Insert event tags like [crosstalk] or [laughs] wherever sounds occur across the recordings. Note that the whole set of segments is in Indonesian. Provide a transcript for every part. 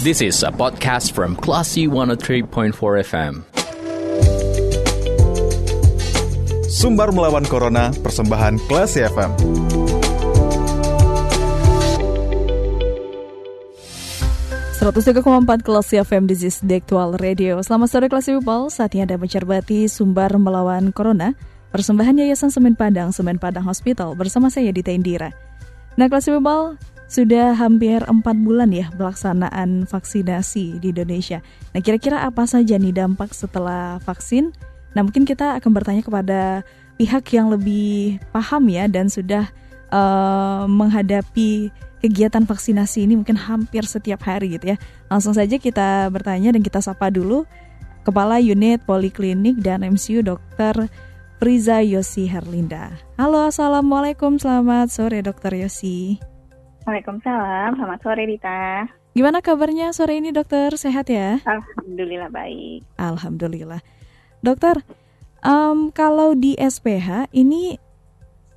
This is a podcast from Classy 103.4 FM. Sumbar melawan Corona, persembahan Classy FM. empat kelas FM This is the actual radio Selamat sore kelas people Saatnya Anda mencerbati Sumbar melawan Corona Persembahan Yayasan Semen Padang Semen Padang Hospital Bersama saya Dita Indira Nah kelas people sudah hampir empat bulan ya pelaksanaan vaksinasi di Indonesia. Nah, kira-kira apa saja nih dampak setelah vaksin? Nah, mungkin kita akan bertanya kepada pihak yang lebih paham ya dan sudah uh, menghadapi kegiatan vaksinasi ini mungkin hampir setiap hari gitu ya. Langsung saja kita bertanya dan kita sapa dulu Kepala Unit Poliklinik dan MCU Dr. Priza Yosi Herlinda. Halo, Assalamualaikum, selamat sore Dr. Yosi. Waalaikumsalam, selamat sore Dita. Gimana kabarnya sore ini dokter? Sehat ya? Alhamdulillah baik. Alhamdulillah. Dokter, um, kalau di SPH ini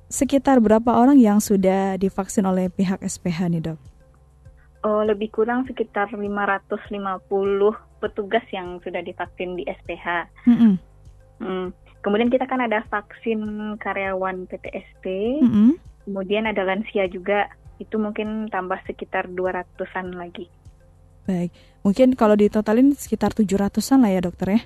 sekitar berapa orang yang sudah divaksin oleh pihak SPH nih dok? Oh, lebih kurang sekitar 550 petugas yang sudah divaksin di SPH. Mm -hmm. hmm. Kemudian kita kan ada vaksin karyawan PTSP, mm -hmm. kemudian ada lansia juga itu mungkin tambah sekitar 200-an lagi. Baik, mungkin kalau ditotalin sekitar 700-an lah ya dokter ya?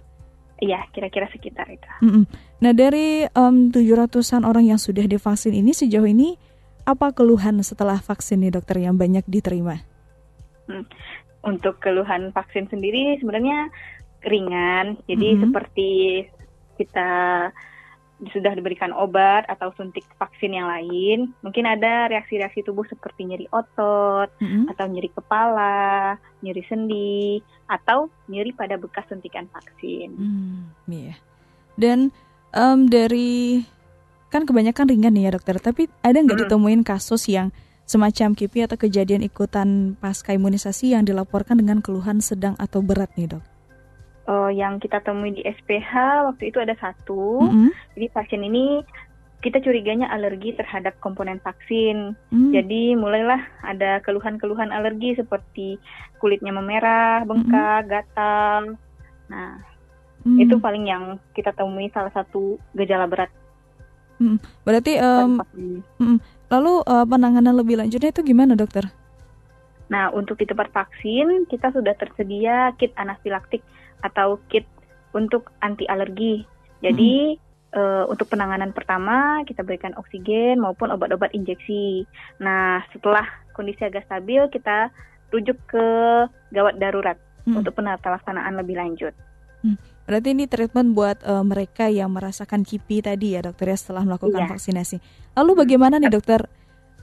Iya, kira-kira sekitar itu. Mm -mm. Nah dari um, 700-an orang yang sudah divaksin ini sejauh ini apa keluhan setelah vaksin nih dokter yang banyak diterima? Hmm. Untuk keluhan vaksin sendiri sebenarnya ringan, jadi mm -hmm. seperti kita sudah diberikan obat atau suntik vaksin yang lain, mungkin ada reaksi-reaksi tubuh seperti nyeri otot, mm-hmm. atau nyeri kepala, nyeri sendi, atau nyeri pada bekas suntikan vaksin. Hmm, iya. Dan um, dari kan kebanyakan ringan nih ya dokter, tapi ada nggak mm-hmm. ditemuin kasus yang semacam KIPI atau kejadian ikutan pasca imunisasi yang dilaporkan dengan keluhan sedang atau berat nih dok? Uh, yang kita temui di SPH waktu itu ada satu. Mm -hmm. Jadi pasien ini kita curiganya alergi terhadap komponen vaksin. Mm. Jadi mulailah ada keluhan-keluhan alergi seperti kulitnya memerah, bengkak, mm. gatal. Nah, mm. itu paling yang kita temui salah satu gejala berat. Mm. Berarti um, mm, lalu uh, penanganan lebih lanjutnya itu gimana, dokter? Nah, untuk di tempat vaksin kita sudah tersedia kit anafilaktik atau kit untuk anti alergi. Jadi hmm. uh, untuk penanganan pertama kita berikan oksigen maupun obat-obat injeksi. Nah setelah kondisi agak stabil kita rujuk ke gawat darurat hmm. untuk penata laksanaan lebih lanjut. Hmm. Berarti ini treatment buat uh, mereka yang merasakan KIPI tadi ya dokter ya setelah melakukan iya. vaksinasi. Lalu bagaimana nih dokter?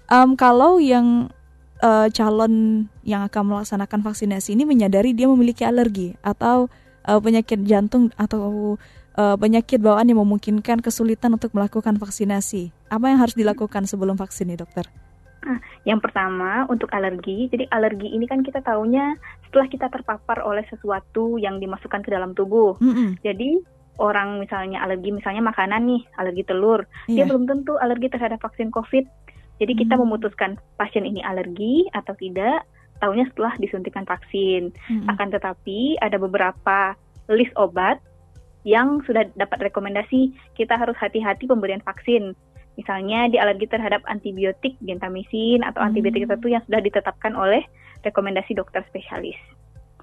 Um, kalau yang uh, calon yang akan melaksanakan vaksinasi ini menyadari dia memiliki alergi atau uh, penyakit jantung atau uh, penyakit bawaan yang memungkinkan kesulitan untuk melakukan vaksinasi. Apa yang harus dilakukan sebelum vaksin nih, dokter? Nah, yang pertama untuk alergi, jadi alergi ini kan kita tahunya setelah kita terpapar oleh sesuatu yang dimasukkan ke dalam tubuh. Mm -hmm. Jadi orang misalnya alergi misalnya makanan nih, alergi telur, yeah. dia iya. belum tentu alergi terhadap vaksin COVID. Jadi kita mm. memutuskan pasien ini alergi atau tidak tahunya setelah disuntikan vaksin. Hmm. Akan tetapi ada beberapa list obat yang sudah dapat rekomendasi kita harus hati-hati pemberian vaksin. Misalnya di alergi terhadap antibiotik gentamisin atau hmm. antibiotik tertentu yang sudah ditetapkan oleh rekomendasi dokter spesialis.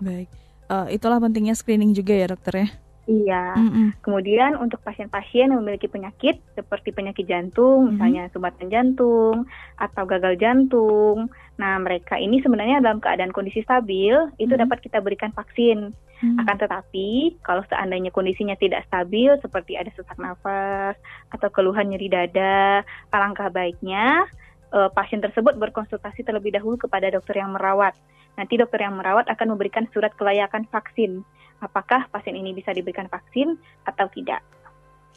Baik, uh, itulah pentingnya screening juga ya dokter ya. Iya. Mm-hmm. Kemudian untuk pasien-pasien yang memiliki penyakit seperti penyakit jantung, mm-hmm. misalnya sumbatan jantung atau gagal jantung. Nah, mereka ini sebenarnya dalam keadaan kondisi stabil, itu mm-hmm. dapat kita berikan vaksin. Mm-hmm. Akan tetapi, kalau seandainya kondisinya tidak stabil seperti ada sesak nafas atau keluhan nyeri dada, alangkah baiknya uh, pasien tersebut berkonsultasi terlebih dahulu kepada dokter yang merawat. Nanti dokter yang merawat akan memberikan surat kelayakan vaksin apakah pasien ini bisa diberikan vaksin atau tidak.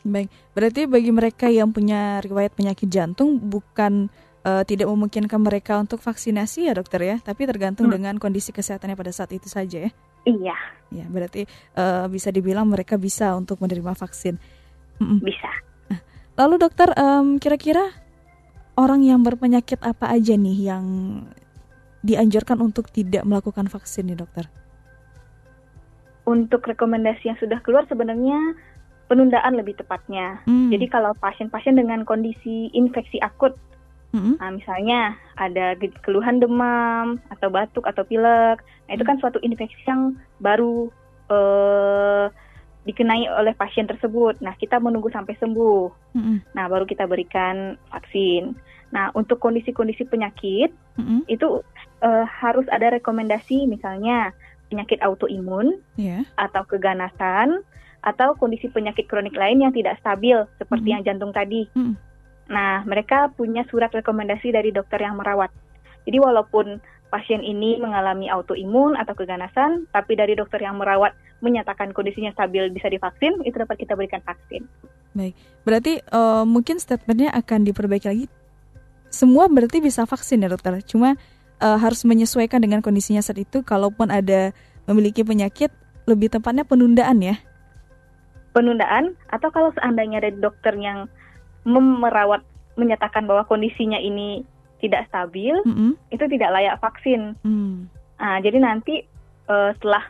Baik, berarti bagi mereka yang punya riwayat penyakit jantung bukan uh, tidak memungkinkan mereka untuk vaksinasi ya dokter ya, tapi tergantung hmm. dengan kondisi kesehatannya pada saat itu saja ya. Iya. Ya, berarti uh, bisa dibilang mereka bisa untuk menerima vaksin. Bisa. Nah, lalu dokter, um, kira-kira orang yang berpenyakit apa aja nih yang dianjurkan untuk tidak melakukan vaksin nih dokter? Untuk rekomendasi yang sudah keluar sebenarnya penundaan lebih tepatnya. Hmm. Jadi kalau pasien-pasien dengan kondisi infeksi akut, hmm. nah, misalnya ada keluhan demam atau batuk atau pilek, nah itu kan suatu infeksi yang baru uh, dikenai oleh pasien tersebut. Nah kita menunggu sampai sembuh. Hmm. Nah baru kita berikan vaksin. Nah untuk kondisi-kondisi penyakit hmm. itu uh, harus ada rekomendasi misalnya penyakit autoimun yeah. atau keganasan atau kondisi penyakit kronik lain yang tidak stabil seperti mm -hmm. yang jantung tadi. Mm -hmm. Nah, mereka punya surat rekomendasi dari dokter yang merawat. Jadi walaupun pasien ini mengalami autoimun atau keganasan, tapi dari dokter yang merawat menyatakan kondisinya stabil bisa divaksin, itu dapat kita berikan vaksin. Baik, berarti uh, mungkin statementnya akan diperbaiki lagi. Semua berarti bisa vaksin ya dokter, cuma uh, harus menyesuaikan dengan kondisinya saat itu. Kalaupun ada memiliki penyakit, lebih tepatnya penundaan ya penundaan atau kalau seandainya ada dokter yang merawat menyatakan bahwa kondisinya ini tidak stabil, mm -hmm. itu tidak layak vaksin. Mm. Nah, jadi nanti uh, setelah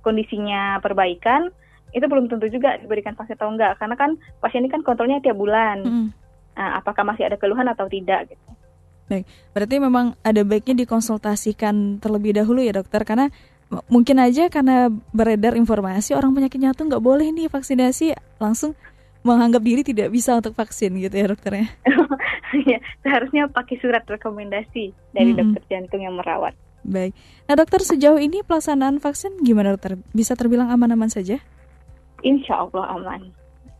kondisinya perbaikan, itu belum tentu juga diberikan vaksin atau enggak, karena kan pasien ini kan kontrolnya tiap bulan. Mm. Nah, apakah masih ada keluhan atau tidak? Gitu. Baik, berarti memang ada baiknya dikonsultasikan terlebih dahulu ya dokter, karena mungkin aja karena beredar informasi orang penyakit jantung nggak boleh nih vaksinasi langsung menganggap diri tidak bisa untuk vaksin gitu ya dokternya. ya, [laughs] seharusnya pakai surat rekomendasi dari hmm. dokter jantung yang merawat. Baik. Nah dokter sejauh ini pelaksanaan vaksin gimana dokter? Bisa terbilang aman-aman saja? Insya Allah aman.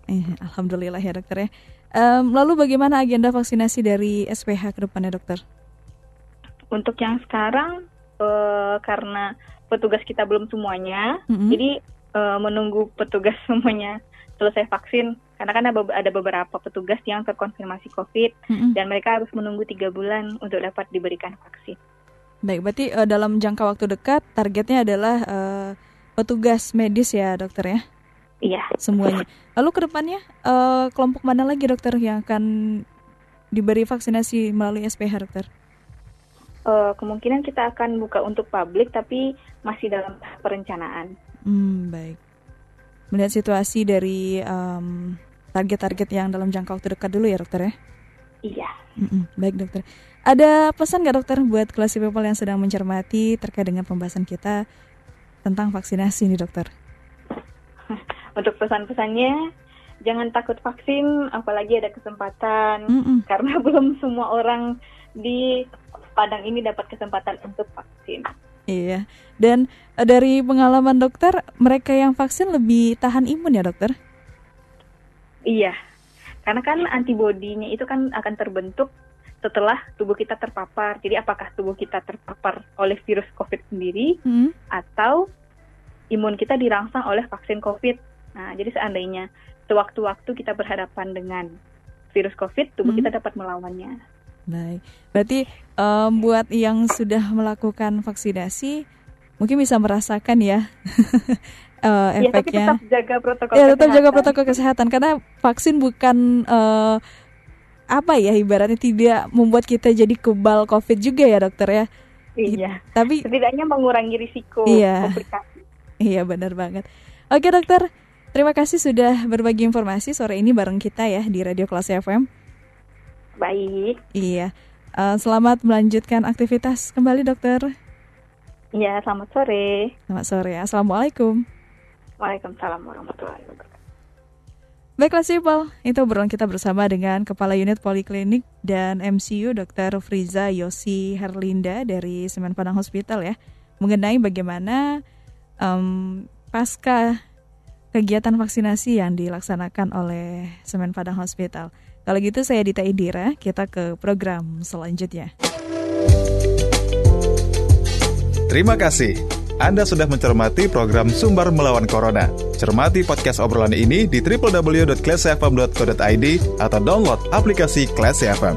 Eh, Alhamdulillah ya dokter ya. Um, lalu bagaimana agenda vaksinasi dari SPH ke depannya dokter? Untuk yang sekarang uh, karena petugas kita belum semuanya, mm-hmm. jadi uh, menunggu petugas [laughs] semuanya selesai vaksin karena kan ada beberapa petugas yang terkonfirmasi COVID mm-hmm. dan mereka harus menunggu tiga bulan untuk dapat diberikan vaksin. Baik, berarti uh, dalam jangka waktu dekat targetnya adalah uh, petugas medis ya dokter ya? Iya. Semuanya. Lalu ke depannya uh, kelompok mana lagi dokter yang akan diberi vaksinasi melalui SPH dokter? uh, kemungkinan kita akan buka untuk publik tapi masih dalam perencanaan. Hmm, baik. Melihat situasi dari target-target um, yang dalam jangka waktu dekat dulu ya dokter ya? Iya. Mm-mm, baik dokter. Ada pesan nggak dokter buat kelas people yang sedang mencermati terkait dengan pembahasan kita tentang vaksinasi nih dokter? [laughs] Untuk pesan-pesannya, jangan takut vaksin, apalagi ada kesempatan, Mm-mm. karena [laughs] belum semua orang di Padang ini dapat kesempatan untuk vaksin. Iya. Dan eh, dari pengalaman dokter, mereka yang vaksin lebih tahan imun ya, dokter? Iya. Karena kan antibodinya itu kan akan terbentuk setelah tubuh kita terpapar. Jadi apakah tubuh kita terpapar oleh virus COVID sendiri hmm. atau imun kita dirangsang oleh vaksin COVID. Nah, jadi seandainya sewaktu-waktu kita berhadapan dengan virus COVID, tubuh hmm. kita dapat melawannya. Baik, berarti um, buat yang sudah melakukan vaksinasi mungkin bisa merasakan ya [laughs] uh, efeknya. Ya, tapi tetap jaga protokol. Ya, tetap jaga protokol kesehatan karena vaksin bukan uh, apa ya ibaratnya tidak membuat kita jadi kebal COVID juga ya dokter ya. Iya. Tapi setidaknya mengurangi risiko iya, komplikasi. Iya benar banget. Oke dokter, terima kasih sudah berbagi informasi sore ini bareng kita ya di Radio Kelas FM. Baik. Iya. Uh, selamat melanjutkan aktivitas kembali, dokter. Iya, selamat sore. Selamat sore. Assalamualaikum. Waalaikumsalam warahmatullahi wabarakatuh. Baiklah Sipal, itu obrolan kita bersama dengan Kepala Unit Poliklinik dan MCU Dr. Friza Yosi Herlinda dari Semen Padang Hospital ya, mengenai bagaimana um, pasca kegiatan vaksinasi yang dilaksanakan oleh Semen Padang Hospital. Kalau gitu saya Dita Indira, kita ke program selanjutnya. Terima kasih. Anda sudah mencermati program Sumber Melawan Corona. Cermati podcast obrolan ini di www.classfm.co.id atau download aplikasi Classy FM.